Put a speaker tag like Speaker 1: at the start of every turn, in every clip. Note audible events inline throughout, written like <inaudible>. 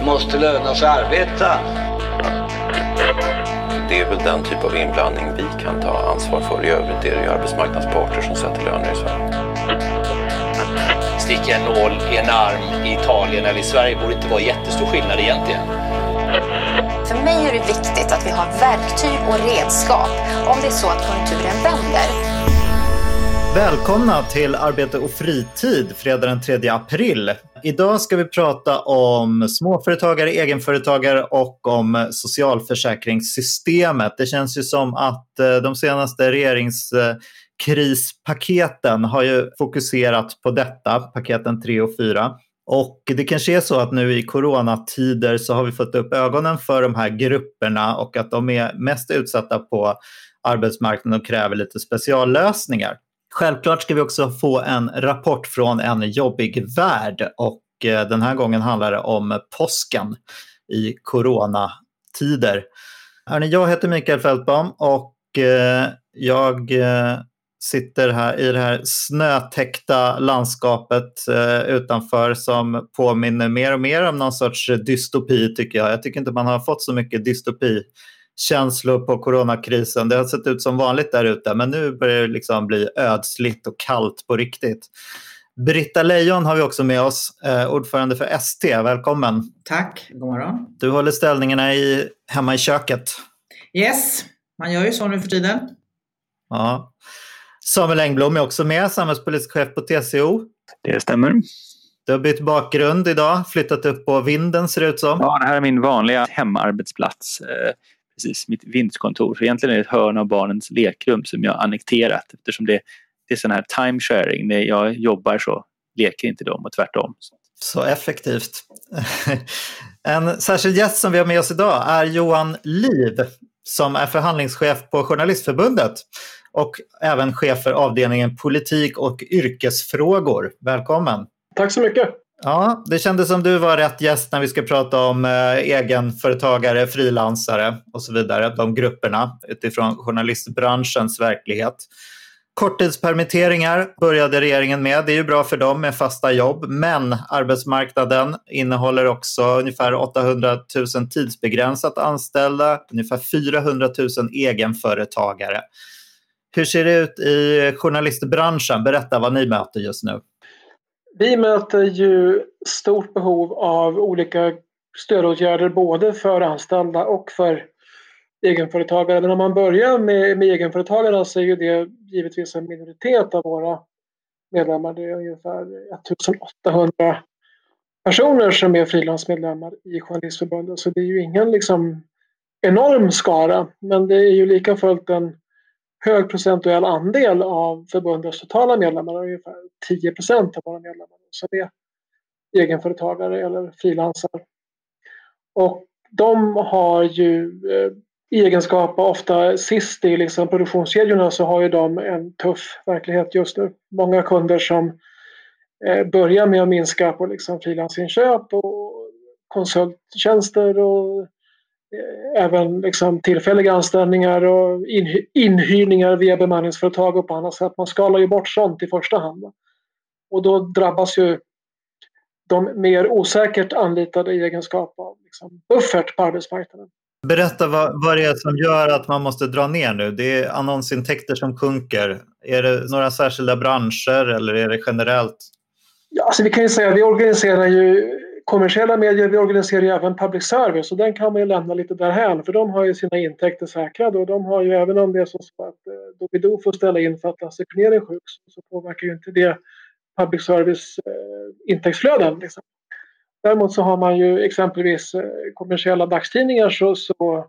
Speaker 1: måste löna sig att arbeta.
Speaker 2: Det är väl den typ av inblandning vi kan ta ansvar för. I övrigt är det ju arbetsmarknadsparter som sätter löner i Sverige.
Speaker 3: Sticka en nål i en arm i Italien eller i Sverige borde inte vara jättestor skillnad egentligen.
Speaker 4: För mig är det viktigt att vi har verktyg och redskap om det är så att konjunkturen vänder.
Speaker 5: Välkomna till Arbete och fritid fredag den 3 april. Idag ska vi prata om småföretagare, egenföretagare och om socialförsäkringssystemet. Det känns ju som att eh, de senaste regeringskrispaketen har ju fokuserat på detta, paketen 3 och 4. Och det kanske är så att nu i coronatider så har vi fått upp ögonen för de här grupperna och att de är mest utsatta på arbetsmarknaden och kräver lite speciallösningar. Självklart ska vi också få en rapport från en jobbig värld och eh, den här gången handlar det om påsken i coronatider. Hörrni, jag heter Mikael Fältbaum och eh, jag eh, sitter här i det här snötäckta landskapet utanför som påminner mer och mer om någon sorts dystopi tycker jag. Jag tycker inte man har fått så mycket dystopi känslor på coronakrisen. Det har sett ut som vanligt där ute men nu börjar det liksom bli ödsligt och kallt på riktigt. Britta Lejon har vi också med oss, eh, ordförande för ST. Välkommen!
Speaker 6: Tack, god morgon.
Speaker 5: Du håller ställningarna i, hemma i köket.
Speaker 6: Yes, man gör ju så nu för tiden.
Speaker 5: Ja. Samuel Engblom är också med, samhällspolitisk chef på TCO.
Speaker 7: Det stämmer.
Speaker 5: Du har bytt bakgrund idag, flyttat upp på vinden ser det ut som.
Speaker 7: Ja, det här är min vanliga hemarbetsplats. Precis mitt vindskontor. Så egentligen är det ett hörn av barnens lekrum som jag annekterat eftersom det, det är sån här timesharing. När jag jobbar så leker inte de och tvärtom.
Speaker 5: Så effektivt. <laughs> en särskild gäst som vi har med oss idag är Johan Liv som är förhandlingschef på Journalistförbundet och även chef för avdelningen politik och yrkesfrågor. Välkommen!
Speaker 8: Tack så mycket!
Speaker 5: Ja, det kändes som du var rätt gäst när vi ska prata om eh, egenföretagare, frilansare och så vidare. De grupperna utifrån journalistbranschens verklighet. Korttidspermitteringar började regeringen med. Det är ju bra för dem med fasta jobb, men arbetsmarknaden innehåller också ungefär 800 000 tidsbegränsat anställda, ungefär 400 000 egenföretagare. Hur ser det ut i journalistbranschen? Berätta vad ni möter just nu.
Speaker 8: Vi möter ju stort behov av olika stödåtgärder både för anställda och för egenföretagare. Men om man börjar med, med egenföretagarna så är ju det givetvis en minoritet av våra medlemmar. Det är ungefär 1800 personer som är frilansmedlemmar i Journalistförbundet. Så det är ju ingen liksom enorm skara. Men det är ju lika fullt en hög procentuell andel av förbundets totala medlemmar, ungefär 10 procent av våra medlemmar, som är egenföretagare eller frilansare. Och de har ju eh, i egenskap av ofta sist i liksom produktionskedjorna så har ju de en tuff verklighet just nu. Många kunder som eh, börjar med att minska på liksom frilansinköp och konsulttjänster och även liksom tillfälliga anställningar och inhyrningar via bemanningsföretag och på annat sätt. Man skalar ju bort sånt i första hand. Och då drabbas ju de mer osäkert anlitade i egenskap av liksom buffert på arbetsmarknaden.
Speaker 5: Berätta vad, vad det är som gör att man måste dra ner nu. Det är annonsintäkter som sjunker. Är det några särskilda branscher eller är det generellt?
Speaker 8: Ja, alltså vi kan ju säga att vi organiserar ju kommersiella medier, vi organiserar ju även public service och den kan man ju lämna lite därhän för de har ju sina intäkter säkrade och de har ju även om det är så att eh, Doobidoo får ställa in för att Lasse Kronér är sjuk så påverkar ju inte det public service eh, intäktsflöden. Liksom. Däremot så har man ju exempelvis eh, kommersiella dagstidningar så, så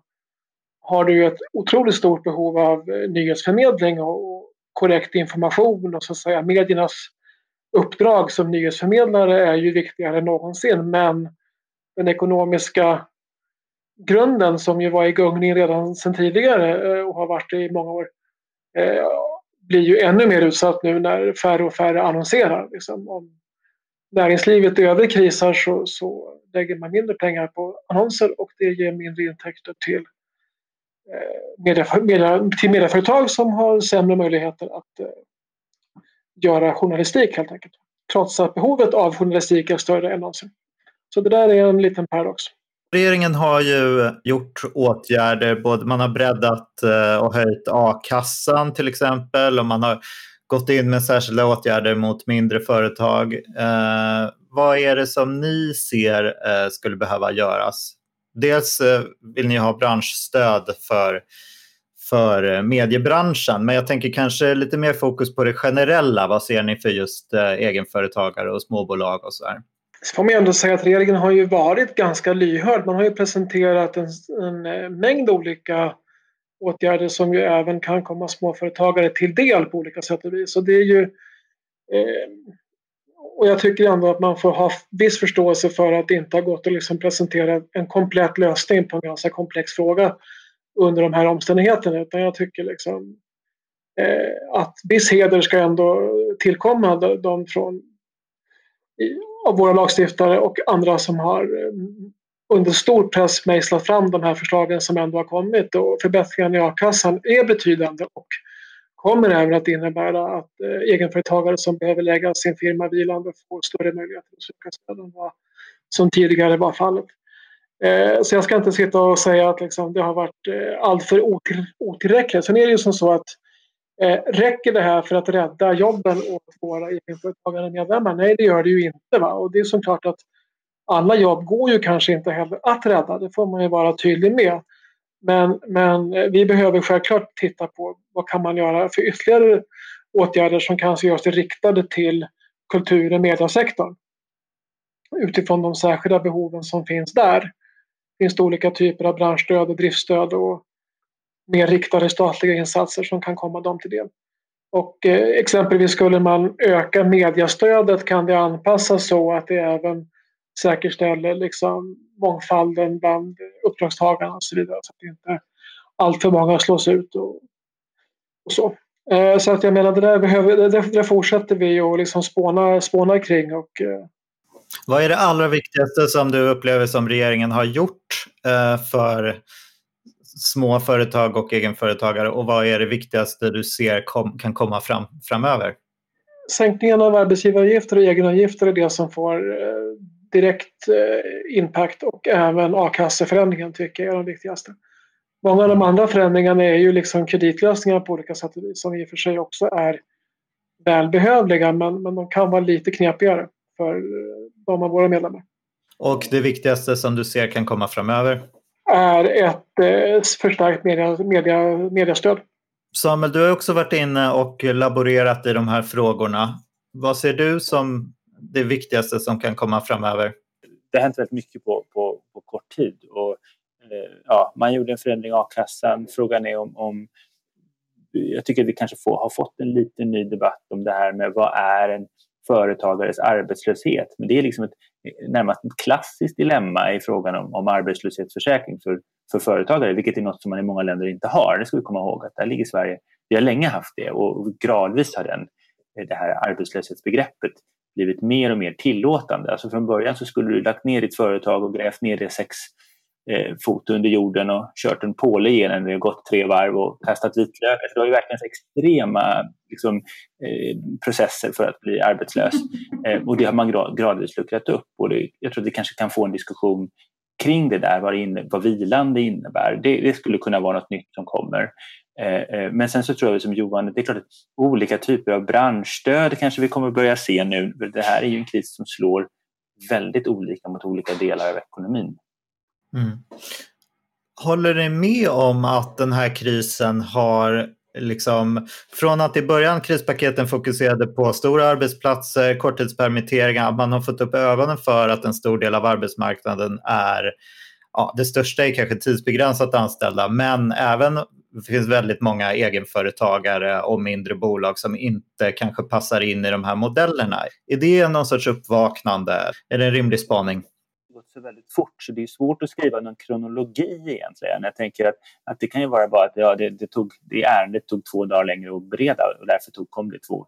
Speaker 8: har du ett otroligt stort behov av eh, nyhetsförmedling och korrekt information och så att säga mediernas uppdrag som nyhetsförmedlare är ju viktigare än någonsin men den ekonomiska grunden som ju var i gungning redan sedan tidigare eh, och har varit det i många år eh, blir ju ännu mer utsatt nu när färre och färre annonserar. Liksom. Om näringslivet i övrigt krisar så, så lägger man mindre pengar på annonser och det ger mindre intäkter till, eh, media, media, till medieföretag som har sämre möjligheter att eh, göra journalistik helt enkelt. Trots att behovet av journalistik är större än någonsin. Så det där är en liten paradox.
Speaker 5: Regeringen har ju gjort åtgärder, både man har breddat eh, och höjt a-kassan till exempel och man har gått in med särskilda åtgärder mot mindre företag. Eh, vad är det som ni ser eh, skulle behöva göras? Dels eh, vill ni ha branschstöd för, för eh, mediebranschen, men jag tänker kanske lite mer fokus på det generella. Vad ser ni för just eh, egenföretagare och småbolag och så här?
Speaker 8: Så får man ändå säga att regeringen har ju varit ganska lyhörd. Man har ju presenterat en, en eh, mängd olika åtgärder som ju även kan komma småföretagare till del på olika sätt och vis. Och det är ju eh, och jag tycker ändå att man får ha viss förståelse för att det inte har gått att liksom presentera en komplett lösning på en ganska komplex fråga under de här omständigheterna. Utan jag tycker liksom eh, att viss heder ska ändå tillkomma de från av våra lagstiftare och andra som har eh, under stor press mejslat fram de här förslagen som ändå har kommit och förbättringarna i a-kassan är betydande och kommer även att innebära att eh, egenföretagare som behöver lägga sin firma vilande får större möjligheter att söka stöd än vad som tidigare var fallet. Eh, så jag ska inte sitta och säga att liksom, det har varit eh, alltför otill otillräckligt. Sen är det ju som så att Eh, räcker det här för att rädda jobben åt våra egenföretagare medlemmar? Nej, det gör det ju inte. Va? Och det är såklart klart att alla jobb går ju kanske inte heller att rädda. Det får man ju vara tydlig med. Men, men eh, vi behöver självklart titta på vad kan man göra för ytterligare åtgärder som kanske görs riktade till kultur och mediesektorn. Utifrån de särskilda behoven som finns där. Finns det olika typer av branschstöd och driftstöd och mer riktade statliga insatser som kan komma dem till del. Och eh, exempelvis skulle man öka mediastödet kan det anpassas så att det även säkerställer liksom mångfalden bland uppdragstagarna och så vidare så att inte allt för många slås ut och, och så. Eh, så att jag menar det där, behöver, det, där fortsätter vi att liksom spåna, spåna kring och eh,
Speaker 5: vad är det allra viktigaste som du upplever som regeringen har gjort eh, för små företag och egenföretagare och vad är det viktigaste du ser kom, kan komma fram, framöver?
Speaker 8: Sänkningen av arbetsgivaravgifter och egenavgifter är det som får eh, direkt eh, impact och även a-kasseförändringen tycker jag är de viktigaste. Många av de mm. andra förändringarna är ju liksom kreditlösningar på olika sätt som i och för sig också är välbehövliga men, men de kan vara lite knepigare för eh, de av våra medlemmar.
Speaker 5: Och det viktigaste som du ser kan komma framöver?
Speaker 8: är ett eh, förstärkt media, media, mediastöd.
Speaker 5: Samuel, du har också varit inne och laborerat i de här frågorna. Vad ser du som det viktigaste som kan komma framöver?
Speaker 7: Det har hänt väldigt mycket på, på, på kort tid. Och, eh, ja, man gjorde en förändring i a-kassan. Frågan är om, om jag tycker att vi kanske får, har fått en liten ny debatt om det här med vad är en företagares arbetslöshet. Men det är liksom ett närmast ett klassiskt dilemma i frågan om, om arbetslöshetsförsäkring för, för företagare, vilket är något som man i många länder inte har. Det ska vi komma ihåg att där ligger Sverige. Vi har länge haft det och gradvis har den, eh, det här arbetslöshetsbegreppet blivit mer och mer tillåtande. Alltså från början så skulle du lagt ner ditt företag och grävt ner det sex eh, fot under jorden och kört en påle igenom det och gått tre varv och kastat vitlök. Alltså det var ju verkligen extrema liksom, eh, processer för att bli arbetslös. <laughs> Eh, och det har man grad, gradvis luckrat upp. Och det, jag tror att vi kanske kan få en diskussion kring det där, vad, det inne, vad vilande innebär. Det, det, skulle kunna vara något nytt som kommer. Eh, eh, men sen så tror jag som Johan, det är klart att olika typer av branschstöd kanske vi kommer börja se nu. Det här är ju en kris som slår väldigt olika mot olika delar av ekonomin.
Speaker 5: Mm. Håller ni med om att den här krisen har liksom, från att i början krispaketen fokuserade på stora arbetsplatser, korttidspermitteringar, att man har fått upp ögonen för att en stor del av arbetsmarknaden är, ja, det största är kanske tidsbegränsat anställda, men även det finns väldigt många egenföretagare och mindre bolag som inte kanske passar in i de här modellerna. Är det någon sorts uppvaknande? Är det en rimlig spaning?
Speaker 7: Gått så väldigt fort så det är svårt att skriva någon kronologi egentligen. Jag tänker att, att det kan ju vara bara att ja, det, det, tog, det ärendet tog två dagar längre att bereda och därför tog, kom det två,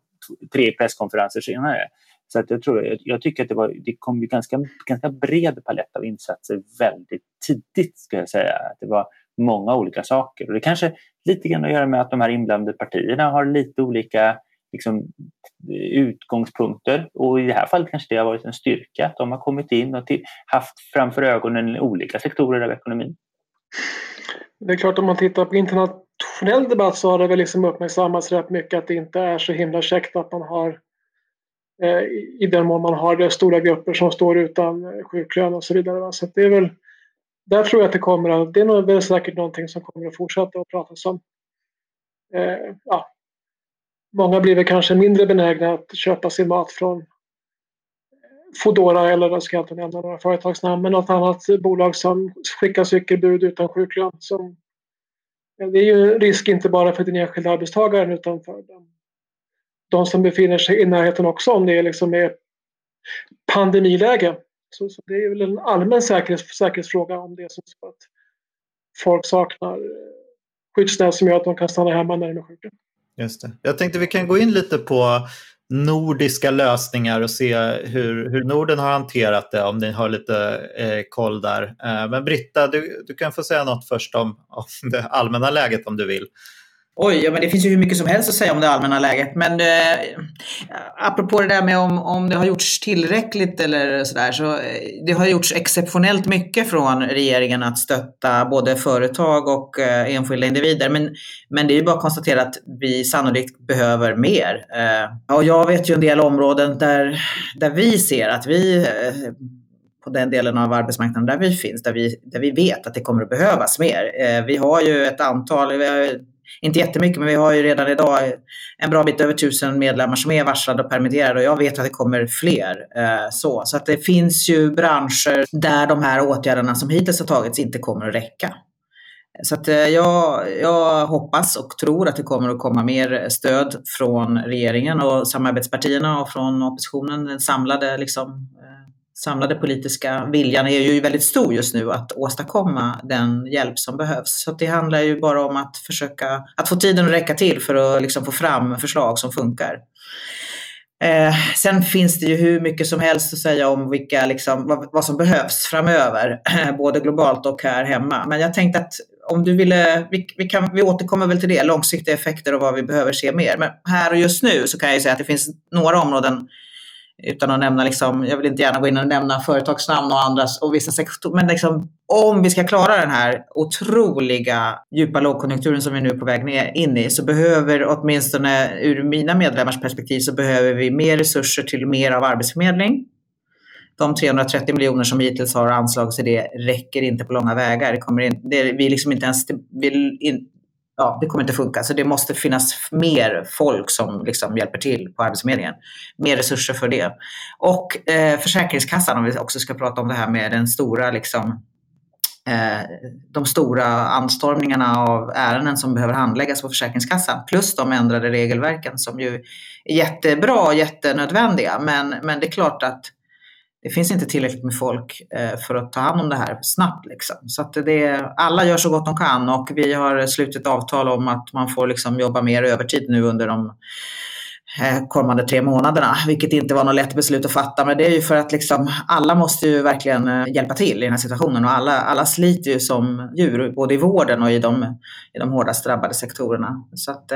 Speaker 7: tre presskonferenser senare. Så att jag, tror, jag, jag tycker att det, var, det kom ju ganska, ganska bred palett av insatser väldigt tidigt. Ska jag säga. Att det var många olika saker. Och det kanske lite grann att göra med att de här inblandade partierna har lite olika liksom, utgångspunkter. Och i det här fallet kanske det har varit en styrka att de har kommit in och till, haft framför ögonen olika sektorer av ekonomin.
Speaker 8: Det är klart om man tittar på internationell debatt så har det väl liksom uppmärksammats rätt mycket att det inte är så himla käckt att man har eh, i den mån man har det stora grupper som står utan sjuklön och så vidare. Så det är väl där tror jag att det kommer att, det är nog säkert någonting som kommer att fortsätta att pratas om. Eh, ja. Många blir väl kanske mindre benägna att köpa sin mat från Foodora eller, jag ska inte nämna några företagsnamn, men något annat bolag som skickar cykelbud utan sjuklön. Som, det är ju en risk inte bara för den enskilda arbetstagaren utan för dem, de som befinner sig i närheten också om det liksom är pandemiläge. Så, så, det är väl en allmän säkerhets, säkerhetsfråga om det är så att folk saknar eh, skyddsnät som gör att de kan stanna hemma när de är sjuka.
Speaker 5: Just det. Jag tänkte vi kan gå in lite på nordiska lösningar och se hur, hur Norden har hanterat det, om ni har lite eh, koll där. Eh, men Britta, du, du kan få säga något först om, om det allmänna läget om du vill.
Speaker 6: Oj, ja, men det finns ju hur mycket som helst att säga om det allmänna läget. Men eh, apropå det där med om, om det har gjorts tillräckligt eller sådär. Så eh, det har gjorts exceptionellt mycket från regeringen att stötta både företag och eh, enskilda individer. Men, men det är ju bara att konstatera att vi sannolikt behöver mer. Eh, och jag vet ju en del områden där, där vi ser att vi eh, på den delen av arbetsmarknaden där vi finns, där vi, där vi vet att det kommer att behövas mer. Eh, vi har ju ett antal, vi har inte jättemycket, men vi har ju redan idag en bra bit över tusen medlemmar som är varslade och permitterade och jag vet att det kommer fler. Eh, så så att det finns ju branscher där de här åtgärderna som hittills har tagits inte kommer att räcka. Så att eh, jag, jag hoppas och tror att det kommer att komma mer stöd från regeringen och samarbetspartierna och från oppositionen, den samlade liksom, samlade politiska viljan är ju väldigt stor just nu att åstadkomma den hjälp som behövs. Så det handlar ju bara om att försöka att få tiden att räcka till för att liksom få fram förslag som funkar. Eh, sen finns det ju hur mycket som helst att säga om vilka, liksom, vad, vad som behövs framöver, <clears throat> både globalt och här hemma. Men jag tänkte att om du ville, vi, vi, kan, vi återkommer väl till det, långsiktiga effekter och vad vi behöver se mer. Men här och just nu så kan jag ju säga att det finns några områden utan att nämna, liksom, jag vill inte gärna gå in och nämna företagsnamn och andras och vissa sektorer, men liksom, om vi ska klara den här otroliga djupa lågkonjunkturen som vi nu är på väg ner, in i så behöver åtminstone ur mina medlemmars perspektiv så behöver vi mer resurser till mer av arbetsförmedling. De 330 miljoner som hittills har anslagits till det räcker inte på långa vägar. Det kommer in, det, vi liksom inte ens, vi, in, ja, det kommer inte funka. Så det måste finnas mer folk som liksom hjälper till på Arbetsförmedlingen. Mer resurser för det. Och eh, Försäkringskassan, om vi också ska prata om det här med den stora liksom, eh, de stora anstormningarna av ärenden som behöver handläggas på Försäkringskassan plus de ändrade regelverken som ju är jättebra och jättenödvändiga. Men, men det är klart att det finns inte tillräckligt med folk eh, för att ta hand om det här snabbt. Liksom. Så att det, alla gör så gott de kan och vi har slutit avtal om att man får liksom jobba mer övertid nu under de eh, kommande tre månaderna, vilket inte var något lätt beslut att fatta. Men det är ju för att liksom, alla måste ju verkligen eh, hjälpa till i den här situationen och alla, alla sliter ju som djur, både i vården och i de, i de hårdast drabbade sektorerna. Så att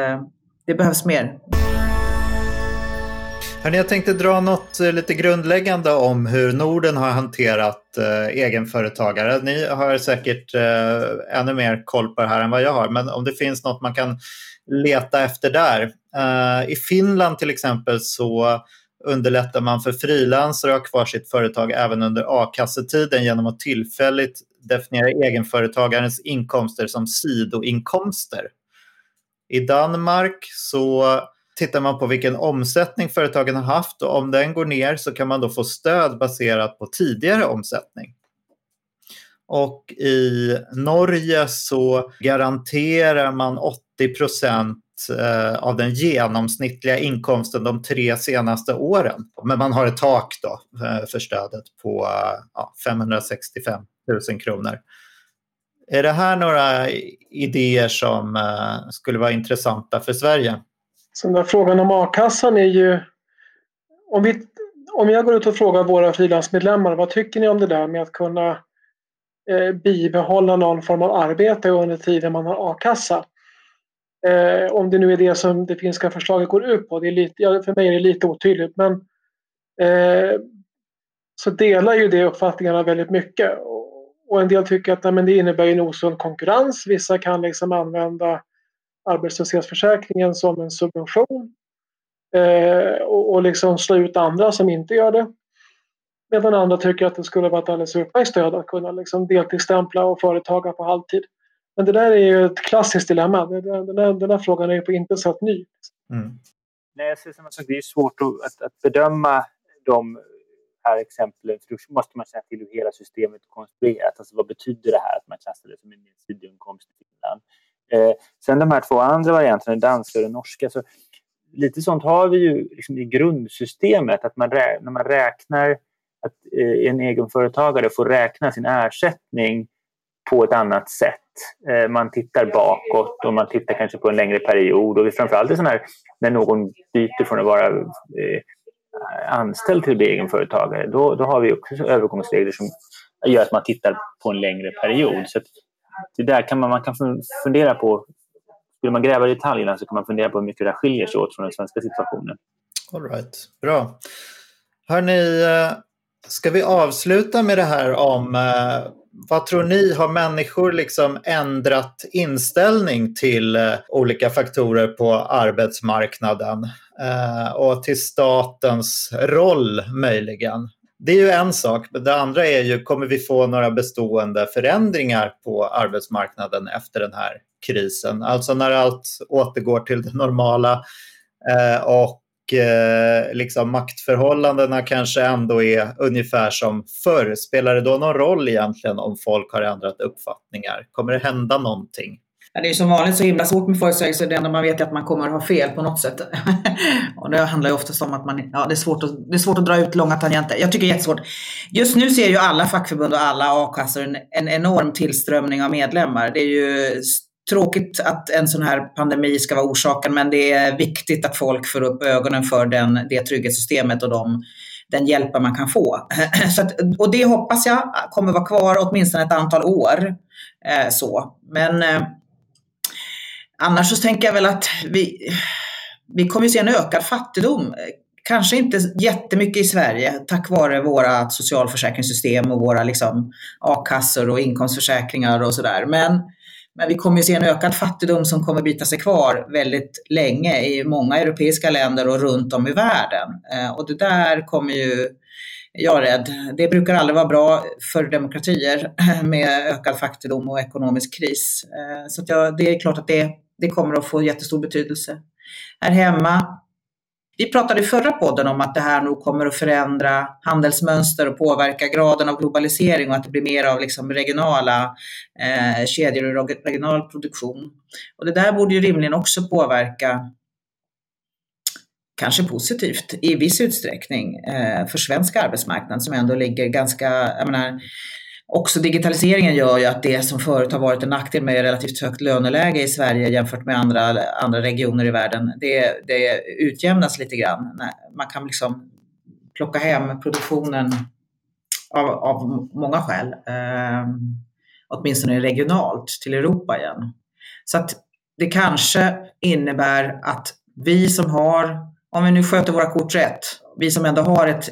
Speaker 6: det behövs mer.
Speaker 5: Hörrni, jag tänkte dra något eh, lite grundläggande om hur Norden har hanterat eh, egenföretagare. Ni har säkert eh, ännu mer koll på det här än vad jag har, men om det finns något man kan leta efter där. Eh, I Finland till exempel så underlättar man för frilansare att ha kvar sitt företag även under a-kassetiden genom att tillfälligt definiera egenföretagarens inkomster som sidoinkomster. I Danmark så tittar man på vilken omsättning företagen har haft och om den går ner så kan man då få stöd baserat på tidigare omsättning. Och i Norge så garanterar man 80 procent eh, av den genomsnittliga inkomsten de tre senaste åren. Men man har ett tak då eh, för stödet på eh, 565 000 kronor. Är det här några idéer som skulle vara intressanta för Sverige?
Speaker 8: Så den där frågan om a-kassan är ju... Om, vi, om jag går ut och frågar våra frilansmedlemmar, vad tycker ni om det där med att kunna eh, bibehålla någon form av arbete under tiden man har a-kassa? Eh, om det nu är det som det finska förslaget går ut på. Det är lite, ja, för mig är det lite otydligt. Men eh, så delar ju det uppfattningarna väldigt mycket. Och, och en del tycker att nej, men det innebär en osund konkurrens. Vissa kan liksom använda arbetslöshetsförsäkringen som en subvention eh, och, och liksom slå ut andra som inte gör det. Medan andra tycker att det skulle vara ett alldeles utmärkt stöd att kunna liksom deltidsstämpla och företaga på halvtid. Men det där är ju ett klassiskt dilemma. Den där, den där frågan är ju på intet sätt ny.
Speaker 7: Mm. Nej, jag ser som sagt, det är svårt att, att, att bedöma de här exemplen. För då måste man känna till hur hela systemet är konstruerat. Alltså vad betyder det här att man klassar det som en sidoinkomst i Finland? Eh, sen de här två andra varianterna, den danska och den norska. Så lite sånt har vi ju liksom i grundsystemet. Att man, när man räknar att eh, en egenföretagare får räkna sin ersättning på ett annat sätt. Eh, man tittar bakåt och man tittar kanske på en längre period. Och framförallt här, när någon byter från att vara eh, anställd till att bli egenföretagare, då, då har vi också övergångsregler som gör att man tittar på en längre period. Så det där kan man, man kan fundera på, skulle man gräva i detaljerna så kan man fundera på hur mycket det skiljer sig åt från den svenska situationen.
Speaker 5: All right. Bra. Hörni, eh, ska vi avsluta med det här om eh, vad tror ni, har människor liksom ändrat inställning till eh, olika faktorer på arbetsmarknaden och till statens roll möjligen? Det är ju en sak, men det andra är ju, kommer vi få några bestående förändringar på arbetsmarknaden efter den här krisen? Alltså när allt återgår till det normala eh, och eh, liksom maktförhållandena kanske ändå är ungefär som förr. Spelar det då någon roll egentligen om folk har ändrat uppfattningar? Kommer det hända någonting?
Speaker 6: Ja, det är som vanligt så himla svårt med förutsägelser. Det enda man vet är att man kommer att ha fel på något sätt. <laughs> och det handlar ju oftast om att man, ja, det, är svårt att, det är svårt att dra ut långa tangenter. Jag tycker det är jättesvårt. Just nu ser ju alla fackförbund och alla a-kassor en, en enorm tillströmning av medlemmar. Det är ju tråkigt att en sån här pandemi ska vara orsaken, men det är viktigt att folk får upp ögonen för den, det trygghetssystemet och de, den hjälpen man kan få. <clears throat> Så att, och det hoppas jag kommer vara kvar åtminstone ett antal år. Eh, så. Men eh, annars så tänker jag väl att vi, vi kommer se en ökad fattigdom. Kanske inte jättemycket i Sverige tack vare våra socialförsäkringssystem och våra liksom, a-kassor och inkomstförsäkringar och sådär. Men men vi kommer att se en ökad fattigdom som kommer bita sig kvar väldigt länge i många europeiska länder och runt om i världen. Eh, och det där kommer ju, jag är rädd, det brukar aldrig vara bra för demokratier <laughs> med ökad fattigdom och ekonomisk kris. Eh, så jag, det är klart att det, det kommer att få jättestor betydelse. Här hemma vi pratade i förra podden om att det här nog kommer att förändra handelsmönster och påverka graden av globalisering och att det blir mer av liksom regionala eh, kedjor och regional produktion. Och det där borde ju rimligen också påverka kanske positivt i viss utsträckning eh, för svensk arbetsmarknad som ändå ligger ganska, jag menar, Också digitaliseringen gör ju att det som förut har varit en nackdel med relativt högt löneläge i Sverige jämfört med andra, andra regioner i världen, det, det utjämnas lite grann. Man kan liksom plocka hem produktionen av, av många skäl. Eh, åtminstone regionalt till Europa igen. Så att det kanske innebär att vi som har, om vi nu sköter våra kort rätt, vi som ändå har ett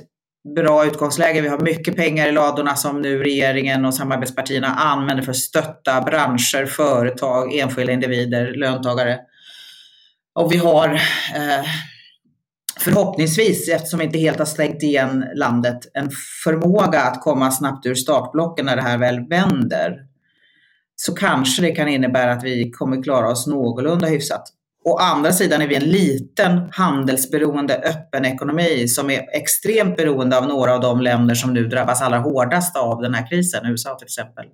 Speaker 6: bra utgångsläge. Vi har mycket pengar i ladorna som nu regeringen och samarbetspartierna använder för att stötta branscher, företag, enskilda individer, löntagare. Och vi har eh, förhoppningsvis, eftersom vi inte helt har stängt igen landet, en förmåga att komma snabbt ur startblocken när det här väl vänder. Så kanske det kan innebära att vi kommer klara oss någorlunda hyfsat. Å andra sidan är vi en liten handelsberoende öppen ekonomi som är extremt beroende av några av de länder som nu drabbas allra hårdast av den här krisen, USA till exempel.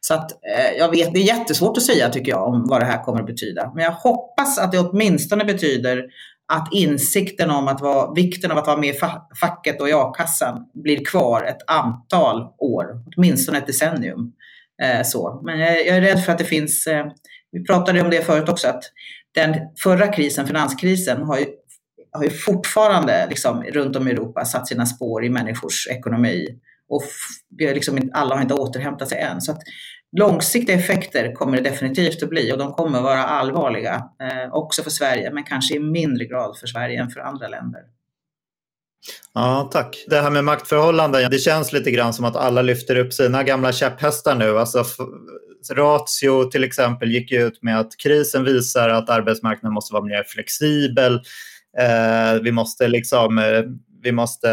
Speaker 6: Så att, eh, jag vet, det är jättesvårt att säga tycker jag om vad det här kommer att betyda. Men jag hoppas att det åtminstone betyder att insikten om att vara, vikten av att vara med i facket och i a-kassan blir kvar ett antal år, åtminstone ett decennium. Eh, så. Men jag, jag, är rädd för att det finns, eh, vi pratade om det förut också, att den förra krisen, finanskrisen, har ju, har ju fortfarande liksom, runt om i Europa satt sina spår i människors ekonomi och vi har liksom, alla har inte återhämtat sig än. Så att långsiktiga effekter kommer det definitivt att bli och de kommer att vara allvarliga eh, också för Sverige, men kanske i mindre grad för Sverige än för andra länder.
Speaker 5: Ja, tack. Det här med maktförhållanden, det känns lite grann som att alla lyfter upp sina gamla käpphästar nu. Alltså, Alltså, Ratio till exempel gick ut med att krisen visar att arbetsmarknaden måste vara mer flexibel. Eh, vi måste liksom eh, vi måste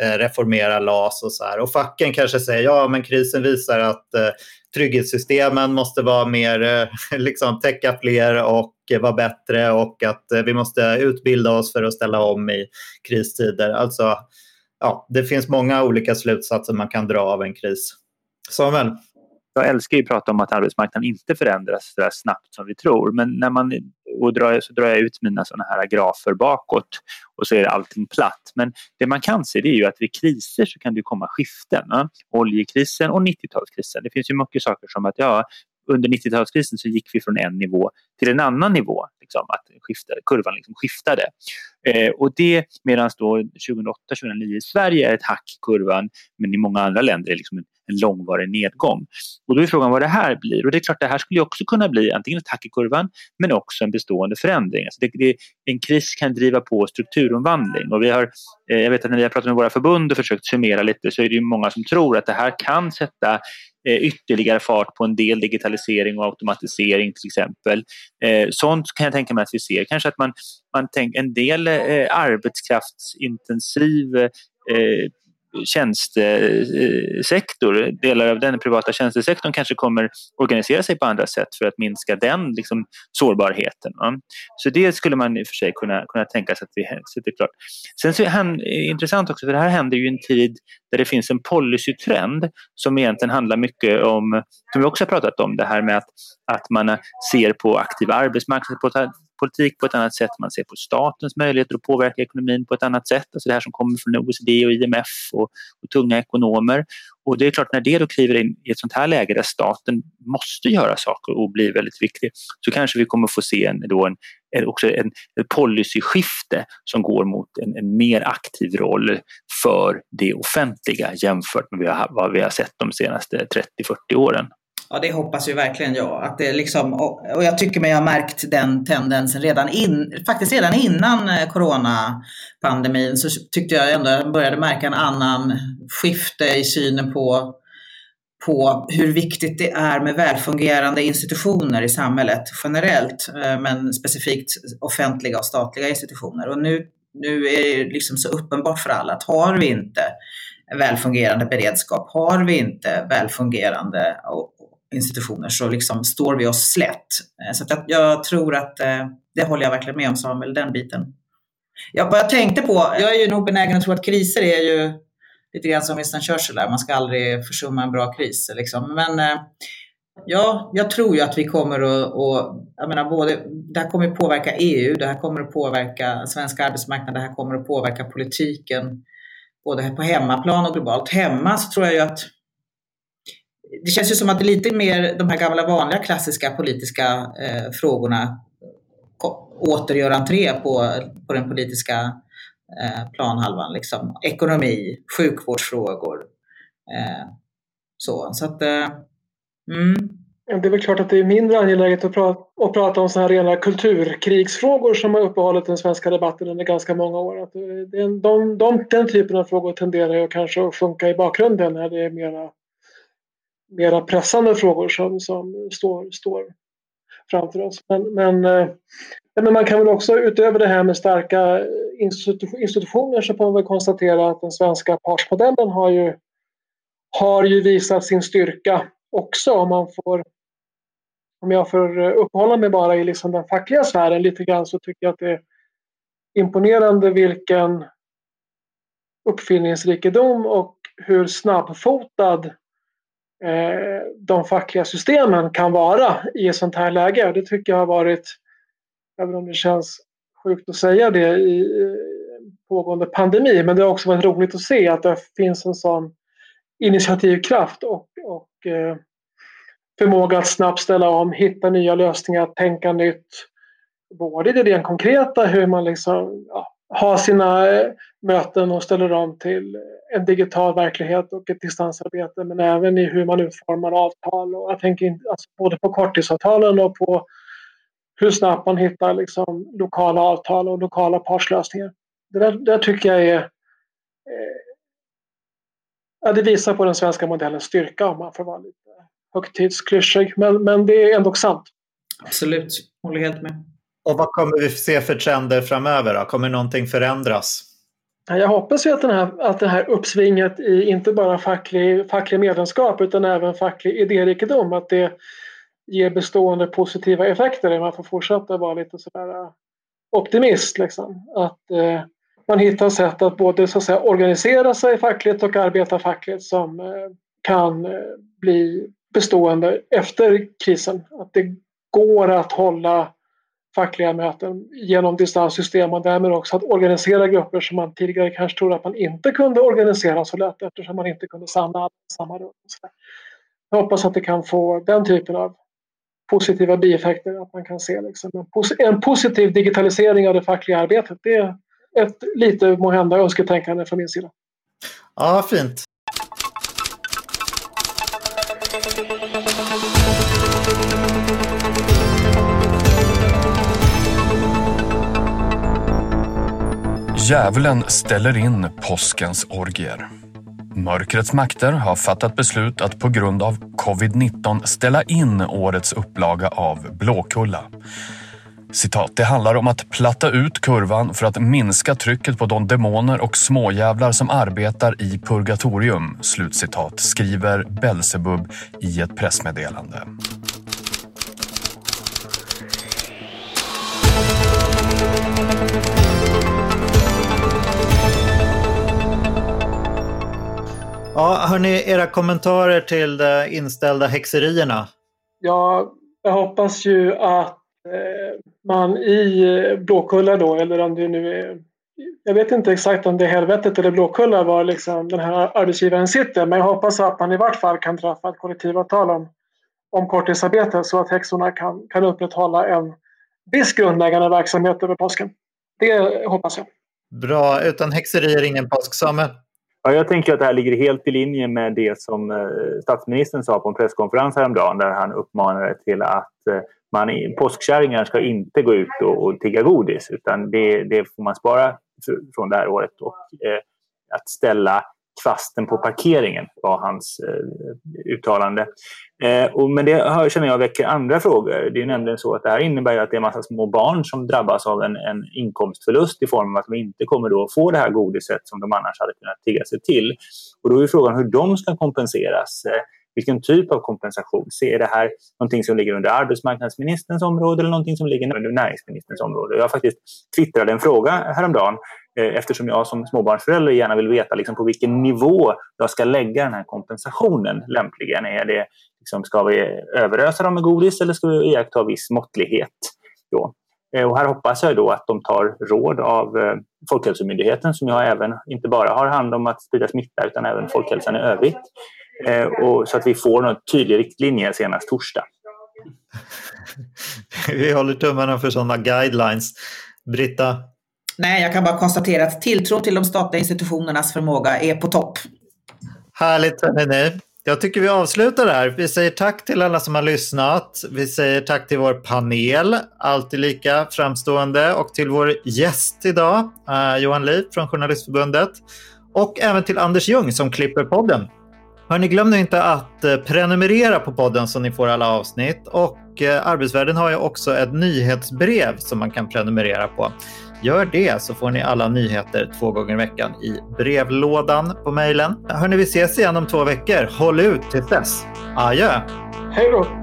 Speaker 5: eh, reformera LAS och så här. Och facken kanske säger ja, men krisen visar att eh, trygghetssystemen måste vara mer, eh, <laughs> liksom täcka fler och vara bättre och att vi måste utbilda oss för att ställa om i kristider. Alltså, ja, det finns många olika slutsatser man kan dra av en kris. Samuel?
Speaker 7: Jag älskar ju att prata om att arbetsmarknaden inte förändras så snabbt som vi tror. Men när man, och drar, så drar jag ut mina såna här grafer bakåt och så är allting platt. Men det man kan se det är ju att vid kriser så kan det komma skiften. Ja? Oljekrisen och 90-talskrisen. Det finns ju mycket saker som att ja, under 90-talskrisen så gick vi från en nivå till en annan nivå. Liksom, att skifta, kurvan liksom skiftade. Eh, och det medan 2008-2009 i Sverige är ett hack i kurvan men i många andra länder är liksom en, en långvarig nedgång. Och då är frågan vad det här blir. Och det är klart det här skulle också kunna bli antingen ett hack i kurvan men också en bestående förändring. Alltså det, det, en kris kan driva på strukturomvandling och vi har, eh, jag vet att när vi har pratat med våra förbund och försökt summera lite så är det många som tror att det här kan sätta eh, ytterligare fart på en del digitalisering och automatisering till exempel. Eh, sånt kan jag tänka mig att vi ser. Kanske att man, man tänker en del eh, arbetskraftsintensiv tjänstesektor, delar av den privata tjänstesektorn kanske kommer organisera sig på andra sätt för att minska den liksom, sårbarheten. Va? Så det skulle man i och för sig kunna, kunna tänka sig att vi sätter klart. Sen så är det intressant också för det här händer ju i en tid där det finns en policytrend som egentligen handlar mycket om, som vi också har pratat om, det här med att, att man ser på aktiv arbetsmarknadspolitik politik på ett annat sätt. Man ser på statens möjligheter att påverka ekonomin på ett annat sätt. Alltså det här som kommer från OECD och IMF och, och tunga ekonomer. Och det är klart, när det då kliver in i ett sånt här läge där staten måste göra saker och blir väldigt viktig så kanske vi kommer få se en, då en, en, också en, ett policyskifte som går mot en, en mer aktiv roll för det offentliga jämfört med vad vi har sett de senaste 30-40 åren.
Speaker 6: Ja, det hoppas ju verkligen jag. Att det liksom, och jag tycker mig ha märkt den tendensen redan, in, faktiskt redan innan eh, coronapandemin så tyckte jag ändå att jag började märka en annan skifte i synen på, på hur viktigt det är med välfungerande institutioner i samhället generellt, eh, men specifikt offentliga och statliga institutioner. Och nu, nu är det liksom så uppenbart för alla att har vi inte välfungerande beredskap, har vi inte välfungerande institutioner så liksom står vi oss slätt. Eh, så jag, jag, tror att eh, det håller jag verkligen med om Samuel, den biten. Ja, vad jag tänkte på, jag är ju nog benägen att tro att kriser är ju lite grann som Winston Churchill där, man ska aldrig försumma en bra kris. Liksom. Men eh, ja, jag tror ju att vi kommer att, och, jag menar både, det här kommer att påverka EU, det här kommer att påverka svenska arbetsmarknaden, det här kommer att påverka politiken både på hemmaplan och globalt. Hemma så tror jag ju att det känns ju som att det är lite mer de här gamla vanliga klassiska politiska eh, frågorna återgör entré på, på den politiska eh, planhalvan. Liksom. Ekonomi, sjukvårdsfrågor. Eh, så så att, eh, mm.
Speaker 8: Det är väl klart att det är mindre angeläget att prata, att prata om sådana här rena kulturkrigsfrågor som har uppehållit den svenska debatten under ganska många år. Att eh, de, de, de, den typen av frågor tenderar ju kanske att sjunka i bakgrunden när det är mera mera pressande frågor som, som står, står framför oss. Men, men, eh, men man kan väl också utöver det här med starka institutioner så får man väl konstatera att den svenska partsmodellen har ju, har ju visat sin styrka också. Om, man får, om jag får eh, uppehålla mig bara i liksom den fackliga sfären lite grann så tycker jag att det är imponerande vilken uppfinningsrikedom och hur snabbfotad Eh, de fackliga systemen kan vara i ett sånt här läge. Det tycker jag har varit, även om det känns sjukt att säga det i pågående pandemi, men det har också varit roligt att se att det finns en sån initiativkraft och, och eh, förmåga att snabbt ställa om, hitta nya lösningar, tänka nytt. Både i det rent konkreta, hur man liksom, ja, ha sina eh, möten och ställer om till en digital verklighet och ett distansarbete men även i hur man utformar avtal. Och jag tänker alltså både på korttidsavtalen och på hur snabbt man hittar liksom lokala avtal och lokala partslösningar. Det där, där tycker jag är... Eh, ja, det visar på den svenska modellens styrka om man får vara lite högtidsklyschig. Men, men det är ändå sant.
Speaker 6: Absolut, håller helt med.
Speaker 5: Och vad kommer vi se för trender framöver? Då? Kommer någonting förändras?
Speaker 8: Jag hoppas ju att, den här, att det här uppsvinget i inte bara facklig, facklig medlemskap utan även facklig idérikedom, att det ger bestående positiva effekter. Man får fortsätta vara lite sådär äh, optimist. Liksom. Att eh, man hittar sätt att både så att säga, organisera sig fackligt och arbeta fackligt som eh, kan bli bestående efter krisen. Att det går att hålla fackliga möten genom distanssystem och därmed också att organisera grupper som man tidigare kanske trodde att man inte kunde organisera så lätt eftersom man inte kunde samla alla samma rum. Jag hoppas att det kan få den typen av positiva bieffekter. Att man kan se liksom en, pos en positiv digitalisering av det fackliga arbetet. Det är ett lite måhända önsketänkande från min sida.
Speaker 5: Ja, fint.
Speaker 9: Djävulen ställer in påskens orgier. Mörkrets makter har fattat beslut att på grund av covid-19 ställa in årets upplaga av Blåkulla. Citat, det handlar om att platta ut kurvan för att minska trycket på de demoner och småjävlar som arbetar i purgatorium, slutcitat, skriver Belsebub i ett pressmeddelande.
Speaker 5: Ja, hörni, era kommentarer till de inställda häxerierna?
Speaker 8: Ja, jag hoppas ju att eh, man i eh, Blåkulla då, eller om det nu är jag vet inte exakt om det är helvetet eller Blåkulla var liksom den här arbetsgivaren sitter, men jag hoppas att man i vart fall kan träffa ett kollektivavtal om, om korttidsarbete så att häxorna kan, kan upprätthålla en viss grundläggande verksamhet över påsken. Det hoppas jag.
Speaker 5: Bra, utan häxerier ingen påsk. Samuel?
Speaker 7: Ja, jag tänker att det här ligger helt i linje med det som eh, statsministern sa på en presskonferens häromdagen där han uppmanade till att eh, man, påskkärringar ska inte gå ut och, och tigga godis utan det, det får man spara från det här året. Och, eh, att ställa kvasten på parkeringen var hans eh, uttalande. Eh, och, men det hör, känner jag väcker andra frågor. Det är nämligen så att det här innebär att det är en massa små barn som drabbas av en, en inkomstförlust i form av att de inte kommer då få det här godiset som de annars hade kunnat tigga sig till. Och då är frågan hur de ska kompenseras. Eh, vilken typ av kompensation? Är det här någonting som ligger under arbetsmarknadsministerns område eller någonting som ligger under näringsministerns område? Jag faktiskt twittrade en fråga häromdagen Eh, eftersom jag som småbarnsförälder gärna vill veta liksom på vilken nivå jag ska lägga den här kompensationen lämpligen. Är det, liksom, ska vi överösa dem med godis eller ska vi iaktta viss måttlighet? Då? Eh, och här hoppas jag då att de tar råd av eh, Folkhälsomyndigheten som jag även inte bara har hand om att sprida smitta utan även folkhälsan i övrigt. Och så att vi får en tydlig riktlinje senast torsdag. <laughs>
Speaker 5: Vi håller tummarna för sådana guidelines. Britta,
Speaker 6: Nej, jag kan bara konstatera att tilltron till de statliga institutionernas förmåga är på topp.
Speaker 5: Härligt, hörni. Jag tycker vi avslutar där. Vi säger tack till alla som har lyssnat. Vi säger tack till vår panel, alltid lika framstående, och till vår gäst idag, eh, Johan Liv från Journalistförbundet. Och även till Anders Ljung som klipper podden. Hörni, glöm nu inte att eh, prenumerera på podden så ni får alla avsnitt. Och eh, Arbetsvärlden har ju också ett nyhetsbrev som man kan prenumerera på. Gör det så får ni alla nyheter två gånger i veckan i brevlådan på mejlen. Hörni, vi ses igen om två veckor. Håll ut tills dess. Adjö!
Speaker 8: Hej då!